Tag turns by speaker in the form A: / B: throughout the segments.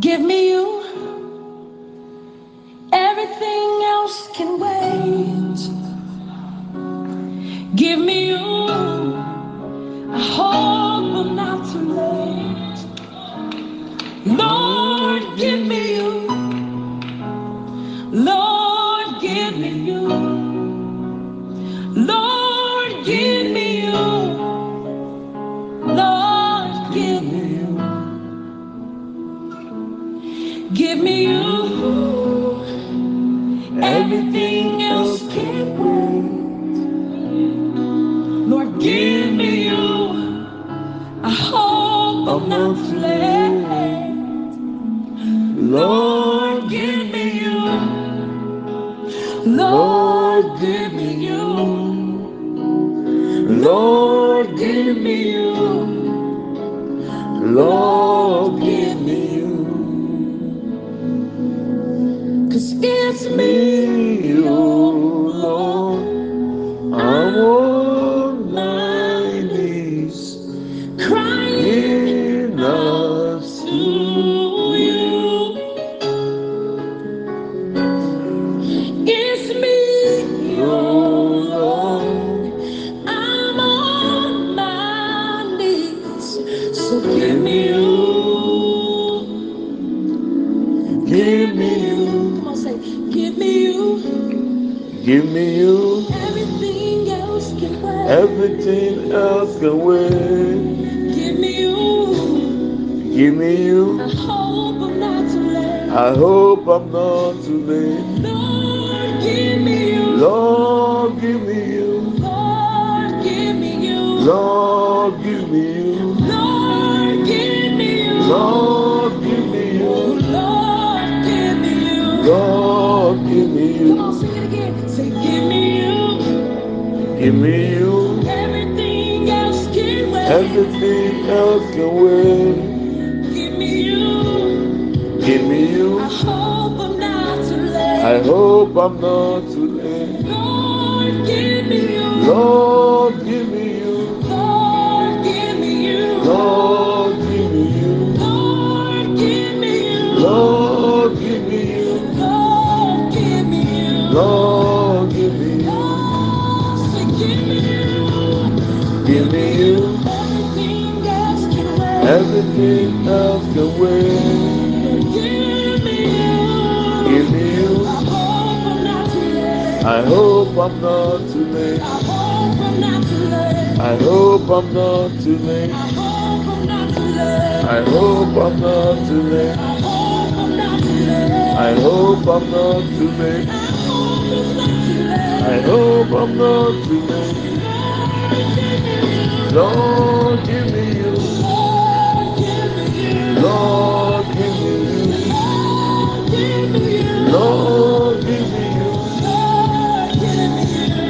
A: Give me you. Everything else can wait. Give me you. I hope I'm not too late. Sim. Everything else can wait. Give me you. Give me you. I hope I'm not too late.
B: I hope I'm not too late.
A: Lord, give me you.
B: Lord, give me you.
A: Lord, give me you.
B: Lord, give me you.
A: Lord, give me you.
B: Lord, give me
A: Oh,
B: you.
A: Lord, give me you.
B: Lord, give me
A: Come on,
B: you.
A: sing it again. Say, give me you.
B: Give me you.
A: Everything else can wait.
B: Everything else can wait.
A: Give me you.
B: Give me you.
A: I hope I'm not too late.
B: I hope I'm not too late.
A: Lord, give me you.
B: Lord, give me you.
A: Lord, give me you.
B: Lord,
A: Everything else can. Give me. I hope I'm not too late.
B: I hope I'm not too late.
A: I hope I'm not too late.
B: I hope I'm not too late.
A: I hope I'm not too late.
B: Lord, give me
A: Lord, we need you.
B: Lord, give me, you.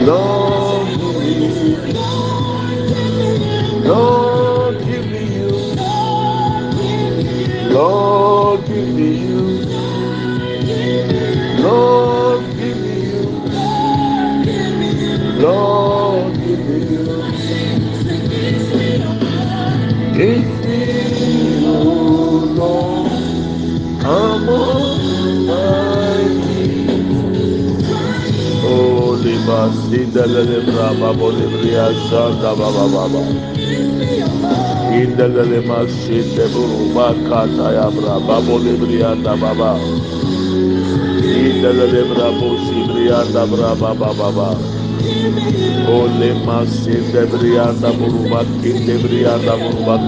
A: Lord,
B: indele de braba bodi ria santa ba ba ba indele de masite buruma kata ya braba bodi ria da ba ba indele de brabo si ria da braba ba ba ba o le masite kinde ria da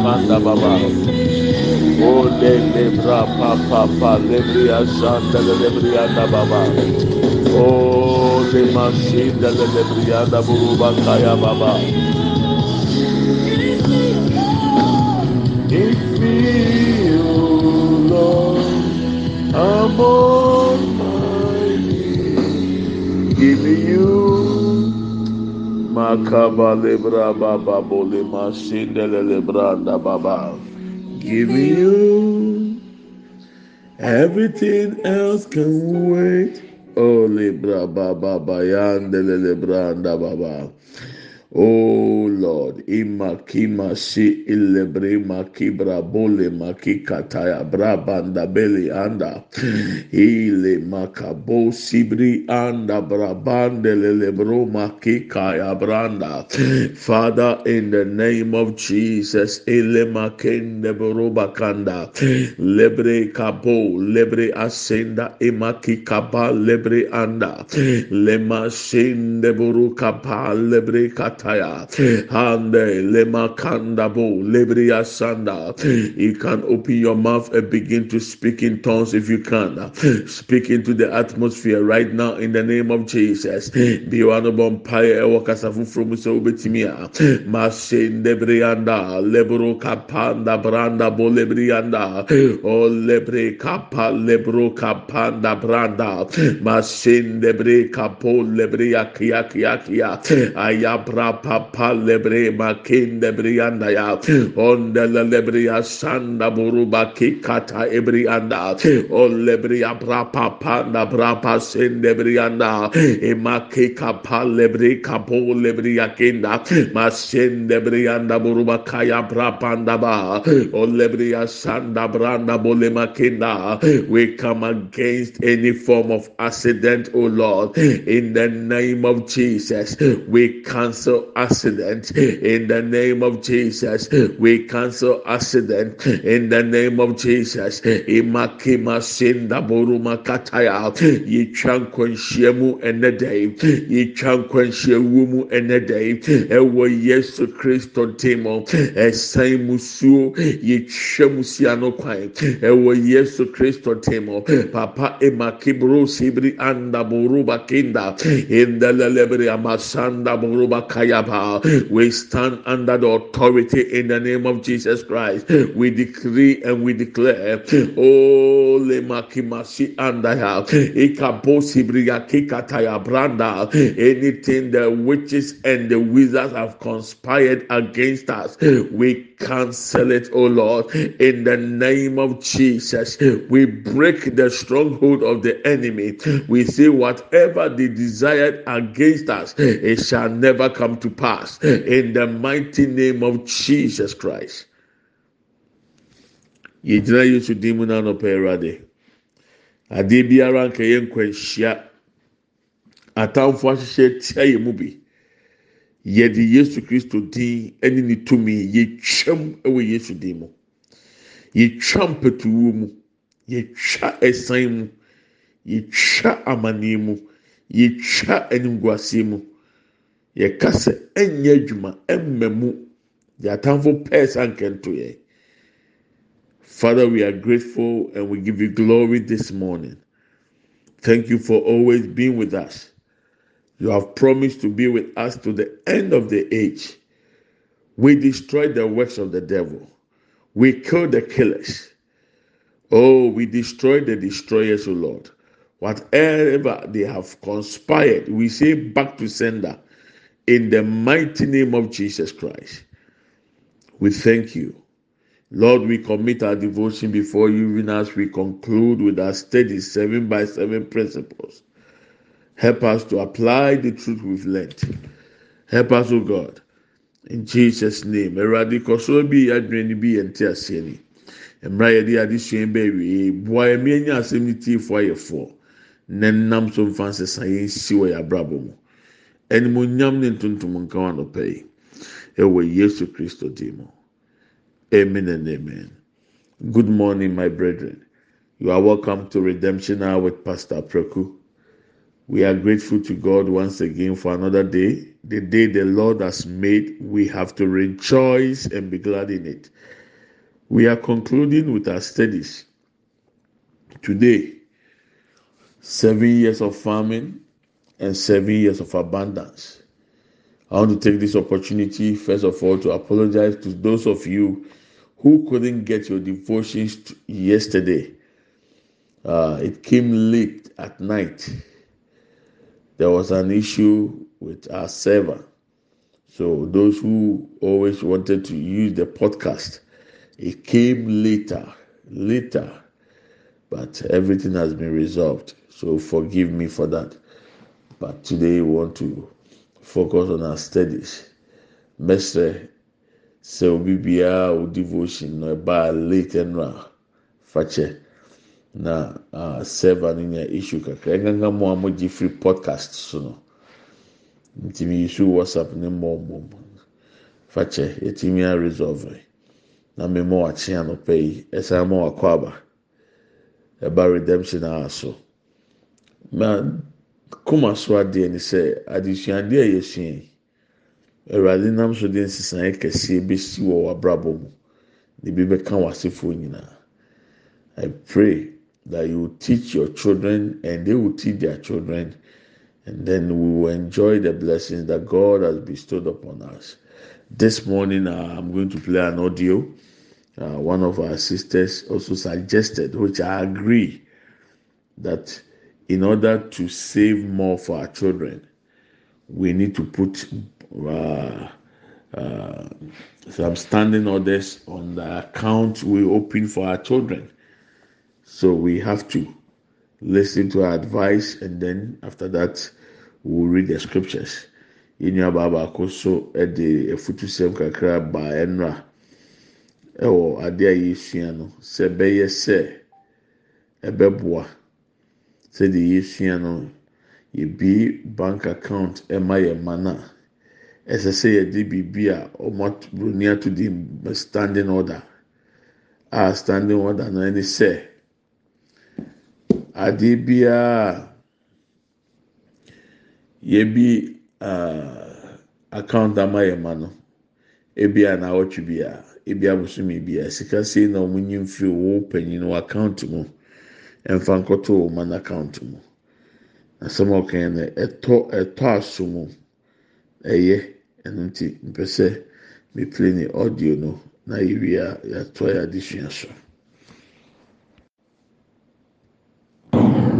B: kanda ba ba o le pa pa le ria da ba Oh, the machine that the Briada Buruba Kaya Baba. If me, oh Lord, I'm on my knees, me, you Makaba Lebra Baba Bole Machine Lebra Baba. Giving you everything else can wait. Oh, Libra, Baba, Bayan, Dele, and Baba. Oh Lord, imakima si ilebre makibra bole makikataya brabanda beli anda. Ile makabo sibri anda brabande lelebro makikaya branda. Father, in the name of Jesus, ile makende borobakanda lebre kabo lebre asenda imaki kaba lebre anda. Lema sende boru kapa lebre kata kataya hmm. hande lema kandabo lebria sanda. You can open your mouth and begin to speak in tongues if you can. Speak into the atmosphere right now in the name of Jesus. Be one of mpae ɛwɔ kasa foforɔ mu sɛ wobɛtumi a masende brianda lebro kapanda branda bo lebrianda. O lebre kapa lebro kapanda branda. Masende bre kapo lebria kia kia kia. Hmm. Ayabra papa lebre makinde brianda ya onda la lebria sanda buruba kikata ebrianda. O lebria brapa panda brapa sende brianda emake kapa lebre kapo lebria kinda masende brianda buruba kaya brapanda ba o lebria sanda branda bolema kinda we come against any form of accident oh lord. In the name of jesus we cancel accident in the name of Jesus. We cancel accident in the name of Jesus. Imakima sinda boruma kataya. Yitwa nkwanhyia mu ɛnɛ day. Yitwa nkwanhyia wu mu Yesu Kristo ntemo. Ɛsan musuo. Yitwa musia no kwan. Ɛwɔ Yesu Kristo ntemo. Papa emakibro sibri anda boruba kinda. In the lelebri amasanda boruba kaya. We stand under the authority in the name of Jesus Christ. We decree and we declare, Oh. Anything the witches and the wizards have conspired against us, we cancel it, oh Lord, in the name of Jesus. We break the stronghold of the enemy. We say, whatever they desired against us, it shall never come to pass. In the mighty name of Jesus Christ. yɛgyina yesu din mu n'anɔpɛ awurade adeɛ biara nka yɛ nkwanhyia atamfo ahyehyɛ tia mu bi yɛde yesu kristo din ɛne ne tumi yɛtwam ɛwɔ yesu din mu. Yɛtwa mpɛtuwo mu yɛtwa ɛsan mu yɛtwa amaneɛ mu yɛtwa animguaseɛ mu. Yɛka sɛ ɛnyɛ adwuma ɛmma mu. Yɛ atamfo pɛɛ sa nkɛnto yɛ. Father we are grateful and we give you glory this morning. Thank you for always being with us you have promised to be with us to the end of the age we destroy the works of the devil we kill the killers oh we destroy the destroyers o lord whatever they have conspired we say back to sender in the mighty name of Jesus Christ. We thank you. Lord, we commit our devotion before you even as we conclude with our steady seven by seven principles. Help us to apply the truth we've learned. Help us, O God. In Jesus' name. Eradi koso bi adwene bi yɛnte aseɛ ni. Mmara yɛde adesua bɛɛ wie. Boa ɛmi enya asɛm ne tie fo ayɛfoɔ. Na nam so mfa nsesa yɛn si wɔ yɛ abrabɔ mu. animonyam ne ntontom nka wa nɔpɛ yi ɛwɔ yesu kristo din mu amen and amen good morning my brethren you are welcome to redemption hour with pastor preku we are grateful to god once again for another day the day the lord has made we have to rejoice and be glad in it we are concluding with our studies today seven years of famine and seven years of abundance. I want to take this opportunity, first of all, to apologize to those of you who couldn't get your devotions yesterday. Uh, it came late at night. There was an issue with our server. So, those who always wanted to use the podcast, it came later, later, but everything has been resolved. So, forgive me for that. But today we want to focus on our studies. mɛsrɛ sɛ obi biara o devotion no ɛbaa late ɛnura fakyɛ na server no nya issue kakra. Ɛnkankan mu a mo gye free podcast so no ntumi issue whatsapp ne mu. Fakyɛ yɛtumi a resolve na mmemme wakye anɔpɛ yi ɛsan ma wakɔ aba. Ɛba redemption a so. Na kɔma so adeɛ ni sɛ adesuadeɛ a yɛsua yi awurade nam so de nsesan kɛseɛ bɛsi wɔ w'abrabɔ mu. De bi bɛka w'asefoɔ nyinaa. I pray that you teach your children and they will teach their children. And then we will enjoy the blessings that god has bestowed upon us. This morning uh, i'm going to play an audio. Uh, one of our sisters also suggested which i agree that in order to save more for our children we need to put uh, uh, some standing orders on the account we open for our children. So we have to listen to our advice, and then after that, we'll read the scriptures. Yìnyín abaako so ɛde efutusɛm kakra ba ɛnra ɛwɔ adeɛ a yɛsua no. Sɛ ɛbɛyɛ sɛ ɛbɛboa sɛdeɛ yɛsua no. Yɛbie bank account ɛma yɛn ma na ɛsɛ sɛ yɛde biribi a wɔn broni ato di standing order. A standing order no ɛne sɛ adeɛ biara yɛbi uh, account ama yɛn ma no. Ebi a n'awɔtwe biara ebi abosomi biara sika sei na wɔn nyi mfiri wɔn panyin wɔ account mu. Ɛnfa nkɔtɔ wɔn ma n'account mu. Asɛm a ɔkan no ɛtɔ ɛtɔ aso mu. Ɛyɛ. Ɛno nti mpɛ sɛ meplay ne audio no na yɛwie a yɛatoa yɛ adesua so.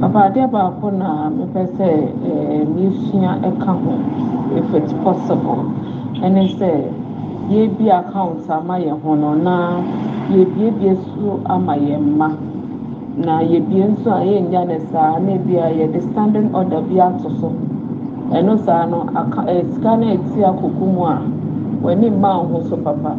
C: Papa adeɛ baako na mepɛ sɛ ɛɛ mesua ɛka ho if it's possible. Ɛne sɛ yɛbi account ama yɛn ho no na yɛbiebie so ama yɛn mma na yɛbie nso a yɛnya ne saa na ebi a yɛde standing order bi ato so. Ɛno saa no ɛɛ sika no eti akoko mu a w'ani mma ho so papa.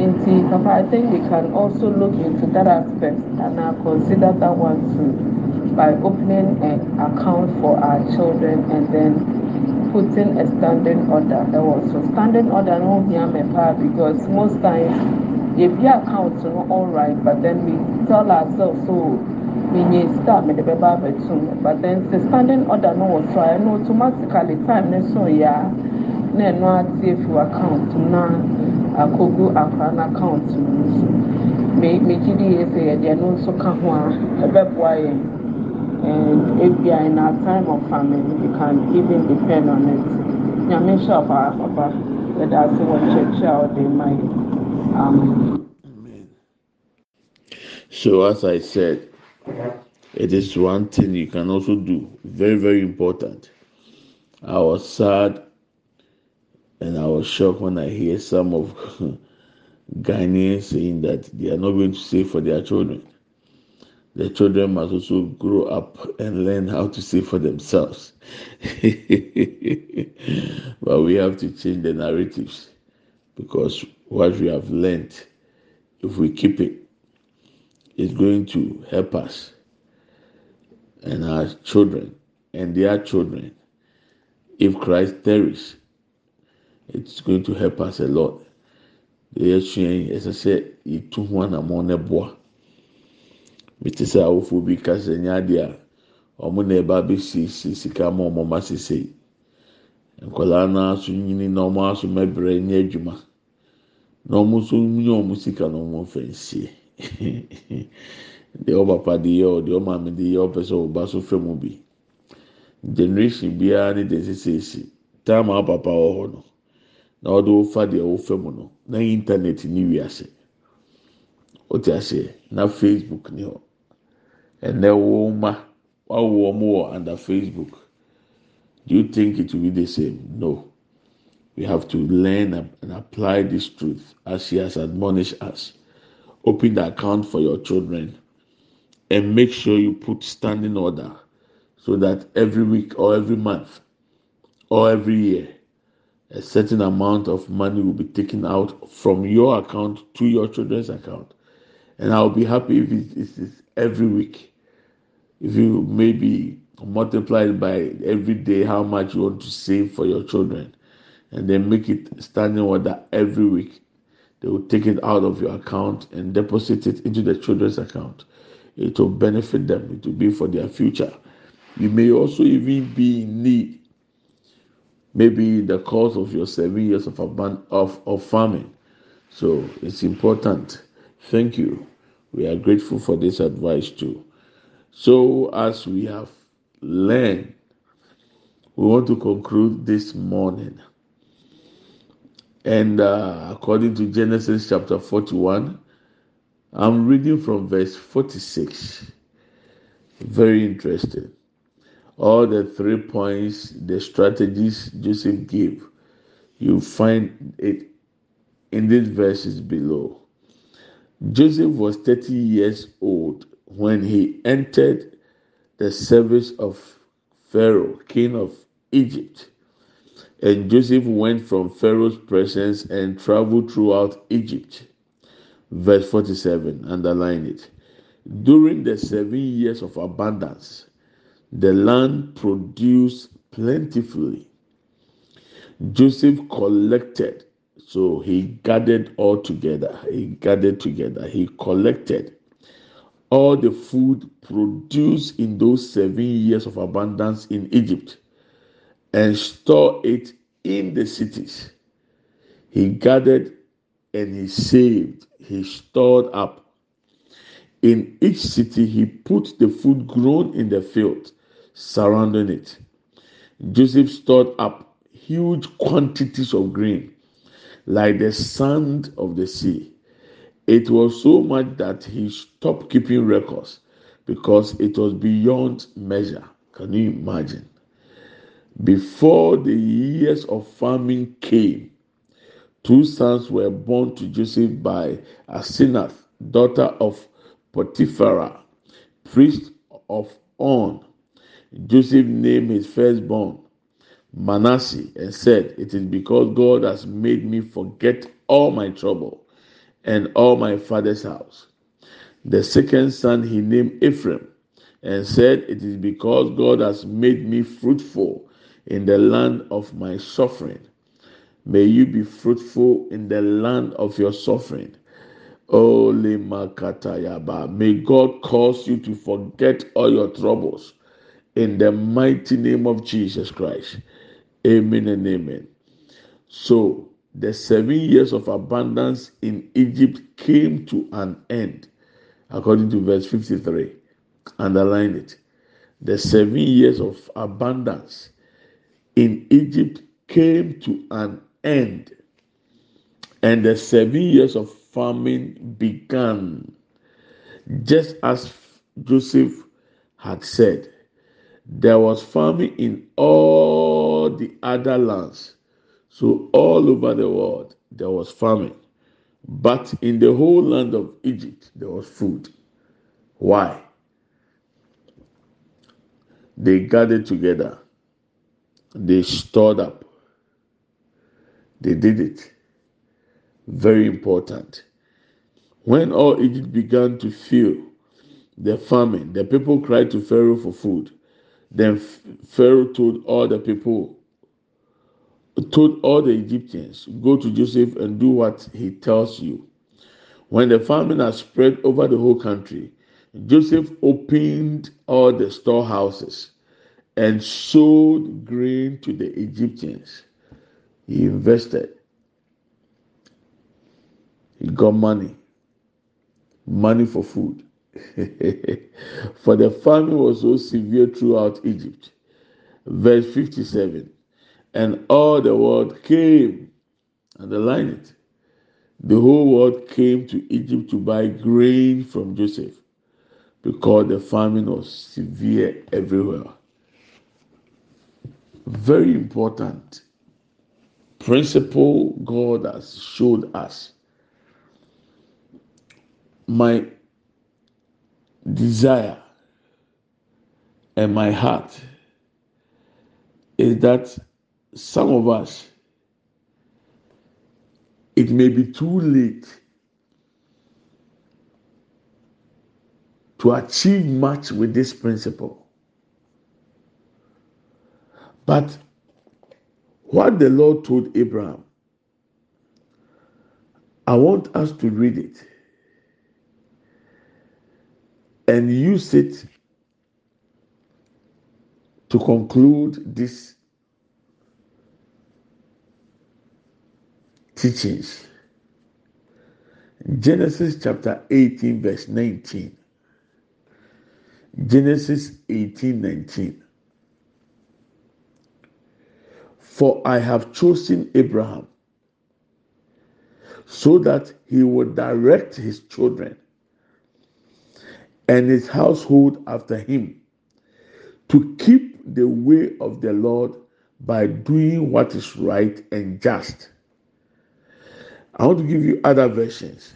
C: Nti, Papa, I think we can also look into that aspect and uh, consider that one too by opening an account for our children and then putting a standing order. That was so. Standing order no because most times if your account no all right, but then we tell ourselves so we need to start me the baby but then the standing order no was try no automatically time so yeah na ɛno atie fi account na akɔgu akora no account mu nso me megye yie sɛ yɛde ɛno nso ka ho a ɛbɛboa yɛn and ebia in our time of famine we can even depend on it nyame hyɛ ɔbaa papa yɛde ase wɔ nkyerɛkyerɛ a ɔde ma yɛ.
B: Amen. So, as I said, it is one thing you can also do, very, very important. I was sad and I was shocked when I hear some of Ghanaians saying that they are not going to save for their children. The children must also grow up and learn how to save for themselves. but we have to change the narratives because what we have learned, if we keep it, is going to help us and our children and their children. If Christ tarries, it's going to help us a lot. deɛ yɛsua yi ɛsɛ sɛ yɛtu ho anamɔ no boa. Mete sɛ awofoɔ bi kasa nyɛ adeɛ a wɔn na ɛba abɛsiesie sika ma wɔn ma sese. Nkwadaa no aso nyini na wɔn aso mɛbrɛ nyɛ adwuma. Na wɔn nso nyɛ wɔn sika na wɔn fɛ nsie. Deɛ ɔpapa de yɛ ɔ deɛ ɔmaame de yɛ ɔpɛ sɛ ɔba so fɛ mu bi. Generation biara ne deɛ sisiesie time a ɔpapa wɔ hɔ no na ɔde wofa deɛ ɔfɛ mu no na internet ne wiase. Ɔte aseɛ na facebook ne hɔ. Ɛnɛ wɔn ma wawo wɔn wɔ under facebook. Do you think it will be the same? No. We have to learn and apply this truth as she has admonished us. Open the account for your children and make sure you put standing order so that every week or every month or every year a certain amount of money will be taken out from your account to your children's account. And i'll be happy if it is every week. If you maybe multiply it by every day how much you want to save for your children and then make it standing order every week they will take it out of your account and deposit it into the children's account. It will benefit them. It will be for their future. You may also even be in need maybe the course of your seven years of of, of farming. So it's important. Thank you. We are grateful for this advice too. So as we have learned we want to conclude this morning. And uh, according to genesis chapter 41 i'm reading from verse 46 very interesting all the three points, the strategies Joseph gave, you find it in these verses below. Joseph was 30 years old when he entered the service of Pharaoh, king of Egypt. And Joseph went from Pharaoh's presence and traveled throughout Egypt. Verse 47, underline it. During the seven years of abundance, the land produced plentifully. Joseph collected, so he gathered all together. He gathered together. He collected all the food produced in those seven years of abundance in Egypt and stored it in the cities. He gathered and he saved, he stored up. In each city, he put the food grown in the field surrounding it. Joseph stored up huge quantities of grain, like the sand of the sea. It was so much that he stopped keeping records because it was beyond measure. Can you imagine? Before the years of famine came, two sons were born to Joseph by Asenath, daughter of Potiphera, priest of On. Joseph named his firstborn Manasseh and said, It is because God has made me forget all my trouble and all my father's house. The second son he named Ephraim and said, It is because God has made me fruitful in the land of my suffering. May you be fruitful in the land of your suffering. Oh, May God cause you to forget all your troubles in the mighty name of Jesus Christ. Amen and amen. So, the seven years of abundance in Egypt came to an end, according to verse 53. Underline it. The seven years of abundance in Egypt came to an end, and the seven years of famine began, just as Joseph had said there was famine in all the other lands. So, all over the world, there was famine. But in the whole land of Egypt, there was food. Why? They gathered together, they stored up, they did it. Very important. When all Egypt began to feel the famine, the people cried to Pharaoh for food. Then Pharaoh told all the people, told all the Egyptians, Go to Joseph and do what he tells you. When the famine had spread over the whole country, Joseph opened all the storehouses and sold grain to the Egyptians. He invested. He got money. Money for food. for the famine was so severe throughout Egypt. Verse 57 And all the world came, underline it. The whole world came to Egypt to buy grain from Joseph because the famine was severe everywhere. Very important principle God has showed us. My desire and my heart is that some of us, it may be too late to achieve much with this principle. But what the Lord told Abraham, I want us to read it and use it to conclude this teachings. Genesis chapter 18, verse 19. Genesis 18, 19. For I have chosen Abraham so that he would direct his children and his household after him to keep the way of the Lord by doing what is right and just. I want to give you other versions.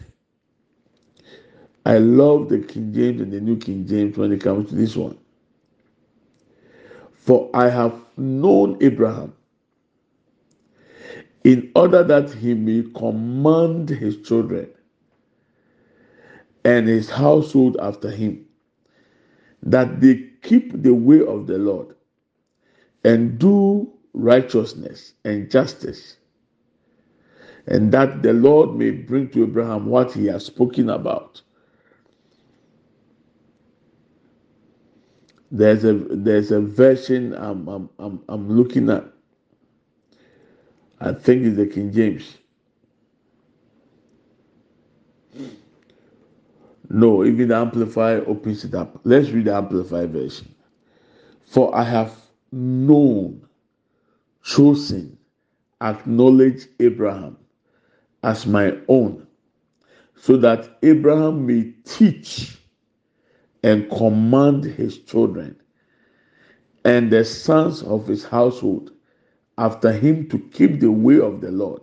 B: I love the King James and the New King James when it comes to this one. For I have known Abraham in order that he may command his children and his household after him, that they keep the way of the Lord and do righteousness and justice, and that the Lord may bring to Abraham what he has spoken about. There's a there's a version I'm I'm I'm, I'm looking at I think it's the King James. No, even the Amplified opens it up. Let's read the Amplified version. For I have known, chosen, acknowledged Abraham as my own, so that Abraham may teach and command his children and the sons of his household after him to keep the way of the Lord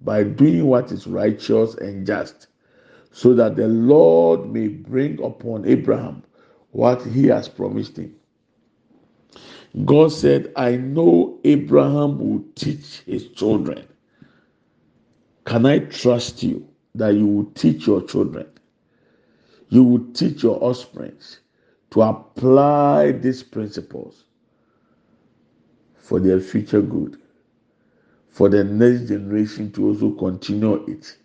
B: by doing what is righteous and just, so that the Lord may bring upon Abraham what he has promised him. God said, I know Abraham will teach his children. Can I trust you that you will teach your children? You will teach your offspring to apply these principles for their future good, for the next generation to also continue it.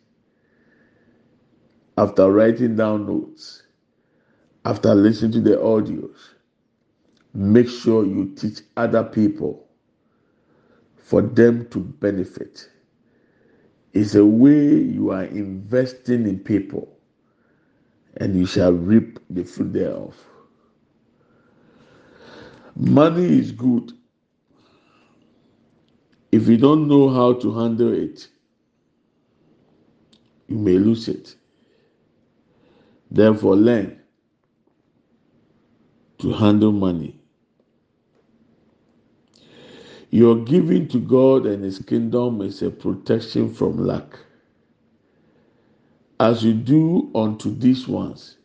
B: After writing down notes, after listening to the audios, make sure you teach other people for them to benefit. It's a way you are investing in people and you shall reap the fruit thereof. Money is good if you don't know how to handle it, you may lose it. Therefore, learn to handle money. Your giving to God and His kingdom is a protection from lack. As you do unto these ones,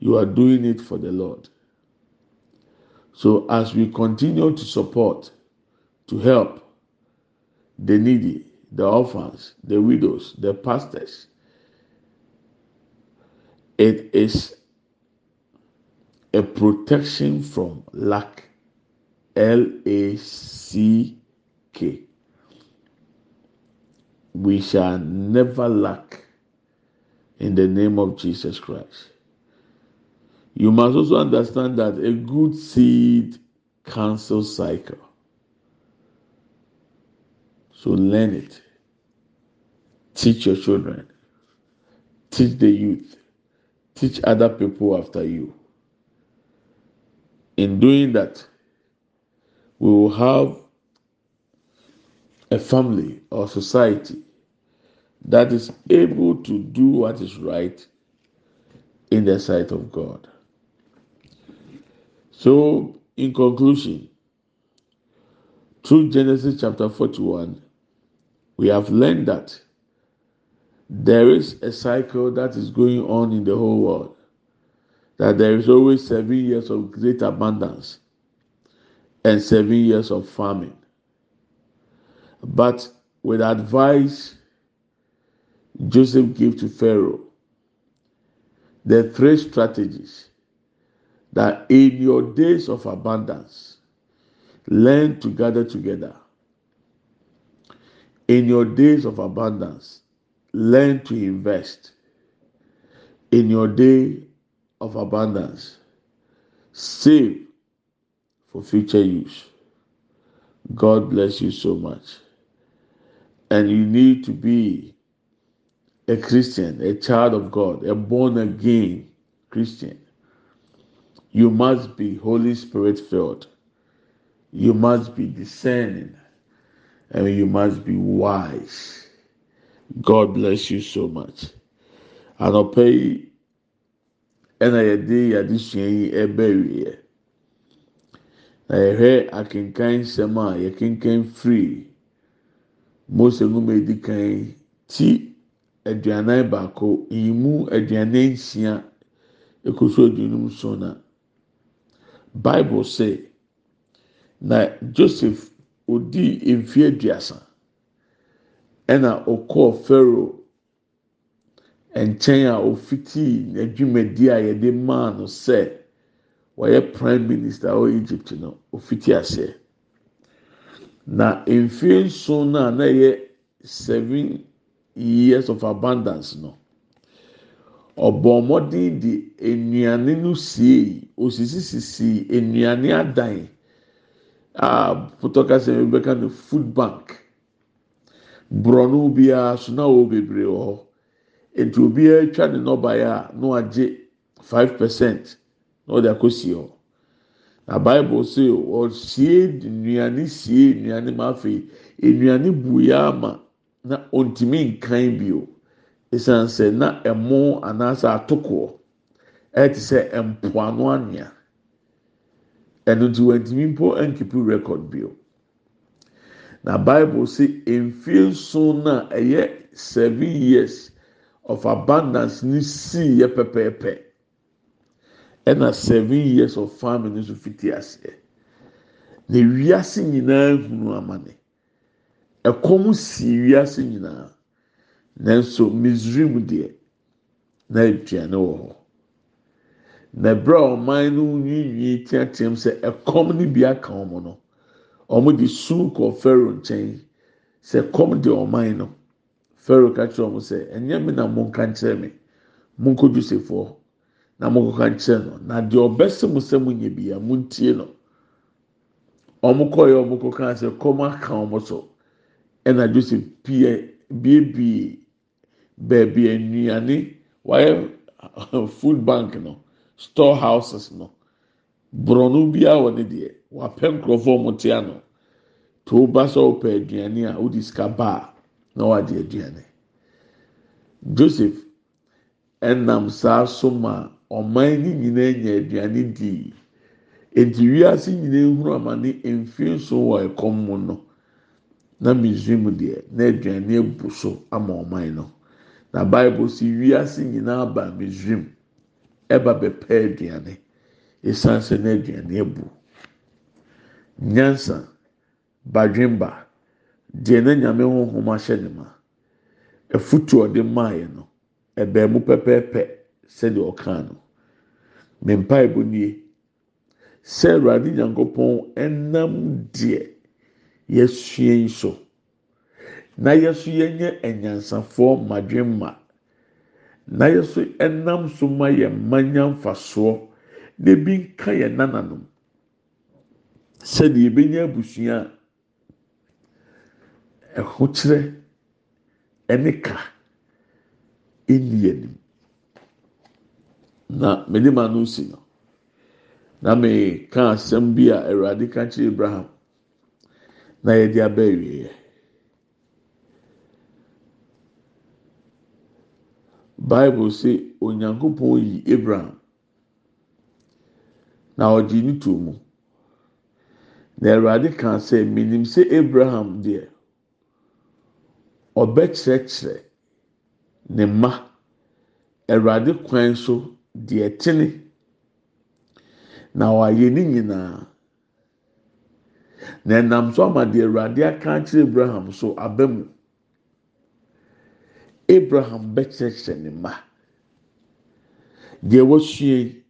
B: you are doing it for the Lord. So, as we continue to support, to help, the needy, the orphans, the widows, the pastors. It is a protection from lack. L A C K. we shall never lack in the name of Jesus Christ. You must also understand that a good seed cancels cycle. So learn it. Teach your children. Teach the youth. Teach other people after you. In doing that, we will have a family or society that is able to do what is right in the sight of God. So, in conclusion, through Genesis chapter 41, we have learned that there is a cycle that is going on in the whole world. That there is always seven years of great abundance and seven years of famine. But with advice Joseph gave to Pharaoh, the three strategies that in your days of abundance, learn to gather together. In your days of abundance, learn to invest. In your day of abundance, save for future use. God bless you so much. And you need to be a Christian, a child of God, a born again Christian. You must be Holy Spirit filled. You must be discerning. And you must be wise. God bless you so much. Anɔpɛ yi ɛna yɛde yadesua yi ɛbɛ wie. Na yɛhwɛ akenkan nsɛm a yɛkenkan firi Mose nwoma edi kan ti aduanan baako yi mu aduanan nsia ekɔ so aduonum so na Bible sɛ na Joseph odii mfe aduasa. Ɛna ɔkɔɔ Pharaoh nkyɛn a ofitii n'adwumadi a yɛde maa no sɛ wɔyɛ prime minister wɔ Egypt no ofiti aseɛ. Na mfe nson na na yɛ seven years of abundance no ɔbɔ mmɔden de nnuane no sie osisisisi nnuane adan a pɔtɔkasa mi bɛka no food bank borɔno biara so na wɔ bebree wɔ nti obiara atwa ne nɔbaeɛ a na wagye five percent na ɔde akɔsie hɔ. Na bible say ɔsie nnuane sie nnuane ma afei nnuane buya ama na ontumi nkan bio. Esan sɛ na ɛmo anaasɛ atokoɔ ɛte sɛ mpoano anwea. Ɛno nti wɔntumi mpo nkipu record bio. Na bible say mfie nson na ɛyɛ seven years of abundance ni sii yɛ pɛpɛɛpɛ ɛna seven years of famine nso fiti aseɛ na wiase nyinaa hunu amane ɛkɔm si wiase nyinaa. Nanso misrim deɛ na aduane wɔ hɔ. Na ebere a ɔman no nwiinwii teateam sɛ ɛkɔm no bi aka wɔn no wɔn de su kɔ pharaoh nkyɛn. Sɛ kɔm de ɔman no pharaoh ka kyerɛ sɛ ɛnyɛ mi na mo nka nkyerɛ mi mo nkɔ josefoɔ na mo nkɔ nkyerɛ no. Na deɛ ɔbɛsɛ mo sɛ mo nyɛ bia mo ntie no wɔn kɔɛ wɔn kɔ kan sɛ kɔm aka wɔn so. Ɛna joseph pie biebie beebi nnuane wɔayɛ food bank no store houses no. Borɔno biara wɔ ne deɛ. Wapɛ nkurɔfoɔ te ano. To sɛ ɔpɛ aduane a ɔde sika baa na wagye aduane. Joseph ɛnam saa so ma ɔman ne nyinaa nya aduane dii eti wiase nyinaa ehunu amane mfie nso wɔ ɛkɔm mu no. Na misrim deɛ na aduane ebu so ama ɔman no. Na bible si wiase nyinaa ba misrim ɛba bɛpɛ aduane. Esan sɛ na aduane ebu nyansa badwemba deɛ na nyame honhom ahyɛ ne ma. Efutu ɔde maaeɛ no ɛbɛn mu pɛpɛɛpɛ sɛdeɛ ɔkaa no. Mmepa ebo nie sɛ awurade nyankopɔn ɛnam deɛ yɛsua yi so na yɛ so yɛnyɛ anyansafoɔ madwemma na yɛ so ɛnam so ma yɛ mmanya mfasoɔ na ebi nka yɛ nananom. Sɛdeɛ ebenya abusua a ɛho kyerɛ ɛne ka ɛnni anim. Na mede ma no si no na meka asɛm bi a awurade ka kyerɛ abraham na yɛde aba awieɛ bible sɛ onyankopɔn yi abraham. Na ɔgye ne to mu na awurade ka sɛ menim sɛ abraham deɛ ɔbɛkyerɛkyerɛ ne mma. Awurade kwan so deɛ tene na wayɛ ne nyinaa. Na ɛnam so ama deɛ awurade aka akyerɛ abraham so aba mu. Abraham bɛkyerɛkyerɛ ne mma. Deɛ wɔsua yi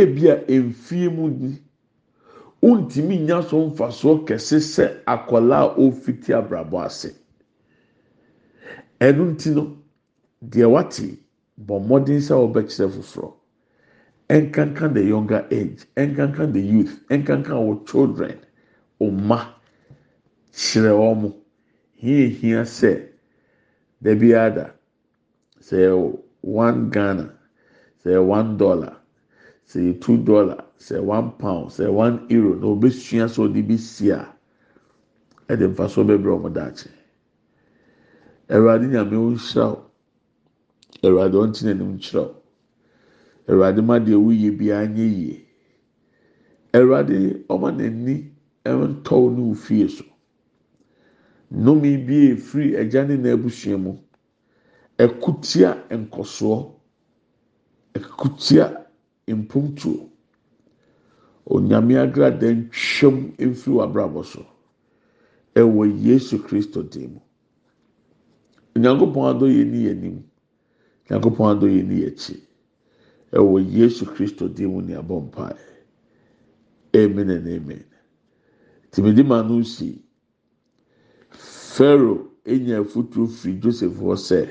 B: ebi a mfie mu ni ntumi nya so mfasoɔ kɛse sɛ akwadaa a ɔfiti abrabɔ ase. Ɛno nti no deɛ wate bɔ mmɔden sɛ ɔbɛkyerɛ foforɔ. Ɛnkankan the younger age ɛnkankan the youth ɛnkankan our children ɔma kyerɛ wɔn hia hia sɛ dabi ada sɛ one ghana sɛ one dollar sɛ two dollar sɛ one pound sɛ one euro. Na obesua sɛ ɔde bi si a ɛde nfa so bɛbrɛ wɔn daakye awurade nyame nhyira o awurade ɔntena anim nkyerɛ o awurade ma deɛ woyɛ biara nye yie awurade ɔma n'ani ntɔw ne wo fie so nnome bi efiri agya ne n'abusua mu. Ɛkutia nkɔsoɔ ɛkutia mpuntuo onyame agrada ntwam mfiri w'abrabɔ so ɛwɔ yesu kristo dim mu. Onyankopɔn adɔ yɛ ni yɛ nim onyankopɔn adɔ yɛ ni yɛ akyi ɛwɔ yesu kristo dim mu ni abɔ mpae. Amen and amen. Tìmídìí maa no si pharaoh enya afutuo firi joseph hɔ sɛ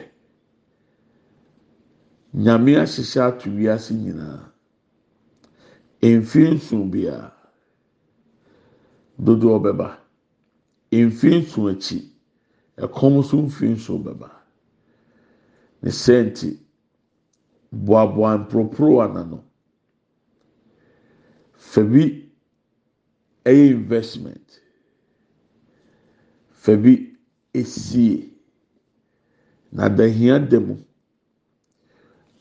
B: nyame ahyehyɛ ato wiase nyinaa mfiri nson biara dodoɔ bɛba. Mfiri nson akyi. Ɛkɔm nso mfiri nson bɛba. Ne sɛnti boaboa mporoporo ano fa bi ɛyɛ investment. Fa bi esie. Na dahia da mu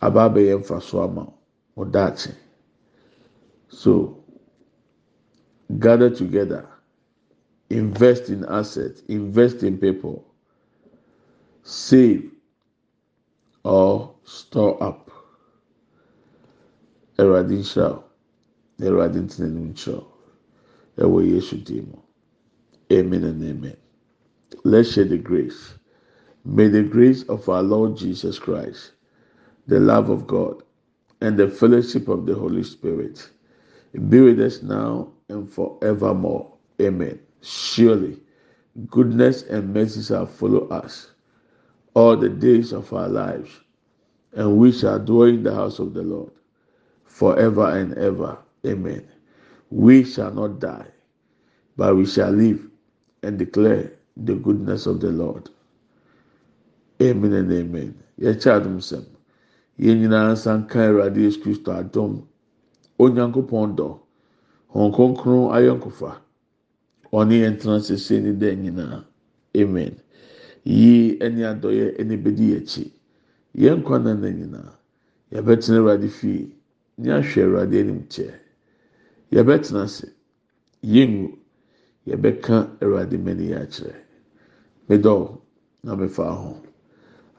B: aba abɛyɛ mfa so ama ɔdaakye so gather together invest in assets invest in people save or store up. Ɛwurade nhyira o. Mu amen and amen. Let's share the grace. May the grace of our lord jesus christ the love of god and the fellowship of the holy spirit be with us now and forevermore amen surely goodness and mercy shall follow us all the days of our lives and we shall dwell in the house of the lord forever and ever amen we shall not die but we shall live and declare the goodness of the Lord. Amen and amen. Yɛkyɛ adum sɛm. Nyinaa Kristo adom. onyankopɔn dɔ. Hɔn kronkron ayɔnkofa ɔne yɛn tena sese ne dɛ nyinaa. Amen. Yie ɛne adɔyɛ ɛne bɛdi akyi. Yɛn nkwa na nyinaa. Yɛbɛtena awurade fie ne ahwɛ awurade anim kyɛ. Yɛbɛtena ase. Yɛngu yɛbɛka awurade mani yɛ akyerɛ. Medɔw na mefa ho.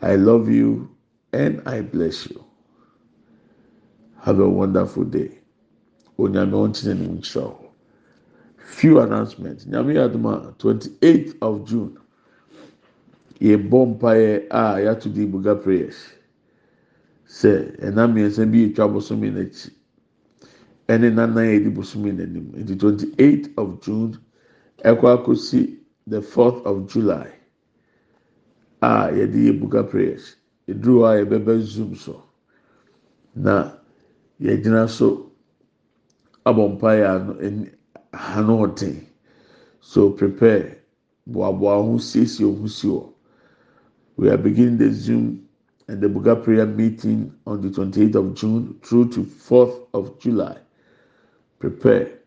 B: I love you and i bless you. Have a wonderful day. Onyame ɔnkyerɛ ne mu nkyerɛ wo few announcements. Nyame adoma twenty eight of june. Yɛbɔ mpaeɛ a yɛato di buga prayers. Sɛ ɛnam mmiɛnsa bi etwa bosomi n'akyi ɛne nanan yɛ di bosomi n'anim nti twenty eight of june. ɛkɔ akɔsi the fourth of july. A yɛde yɛ buka prayers. Eduru a yɛbɛbɛ zoom so. Na yɛgyina so abɔ mpaeɛ ano ano so prepare. Boaboa ho siesie ho we are beginning the zoom and the buka prayer meeting on the twenty eighth of june through to fourth of july. Prepare.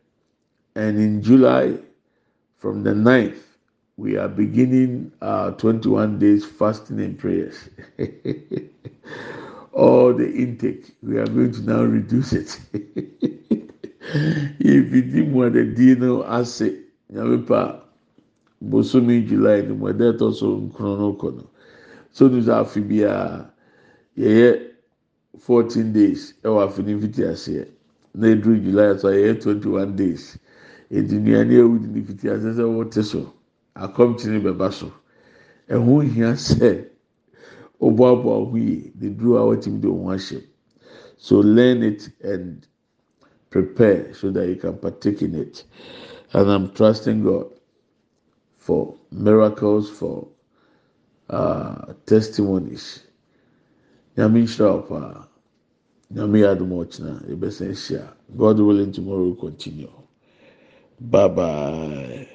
B: And in july from the 9th we are beginning our 21 days fasting and prayers. All the intake, we are going to now reduce it. did more the dino ase, nyamepa, bosomi July, ni mo ɛdɛ ɛtɔ so nkrono kɔ So news afi bia, yɛyɛ 14 days ɛwɔ afi ni fiti aseɛ. Na eduru July so yɛyɛ 21 days. Edi nnuane ewu di ni fiti ase sɛ wɔte so. Akɔmkyene bɛba so. Ɛho hia sɛ ɔboaboa ho yie de duro a wɔtumi de wɔn ahyɛ so learn it and prepare so that you can partake in it. And i'm trusting god for miracles for uh, testimonies. Nyame nhyira wo paa. Nyame god willing tomorrow will continue. Bye bye.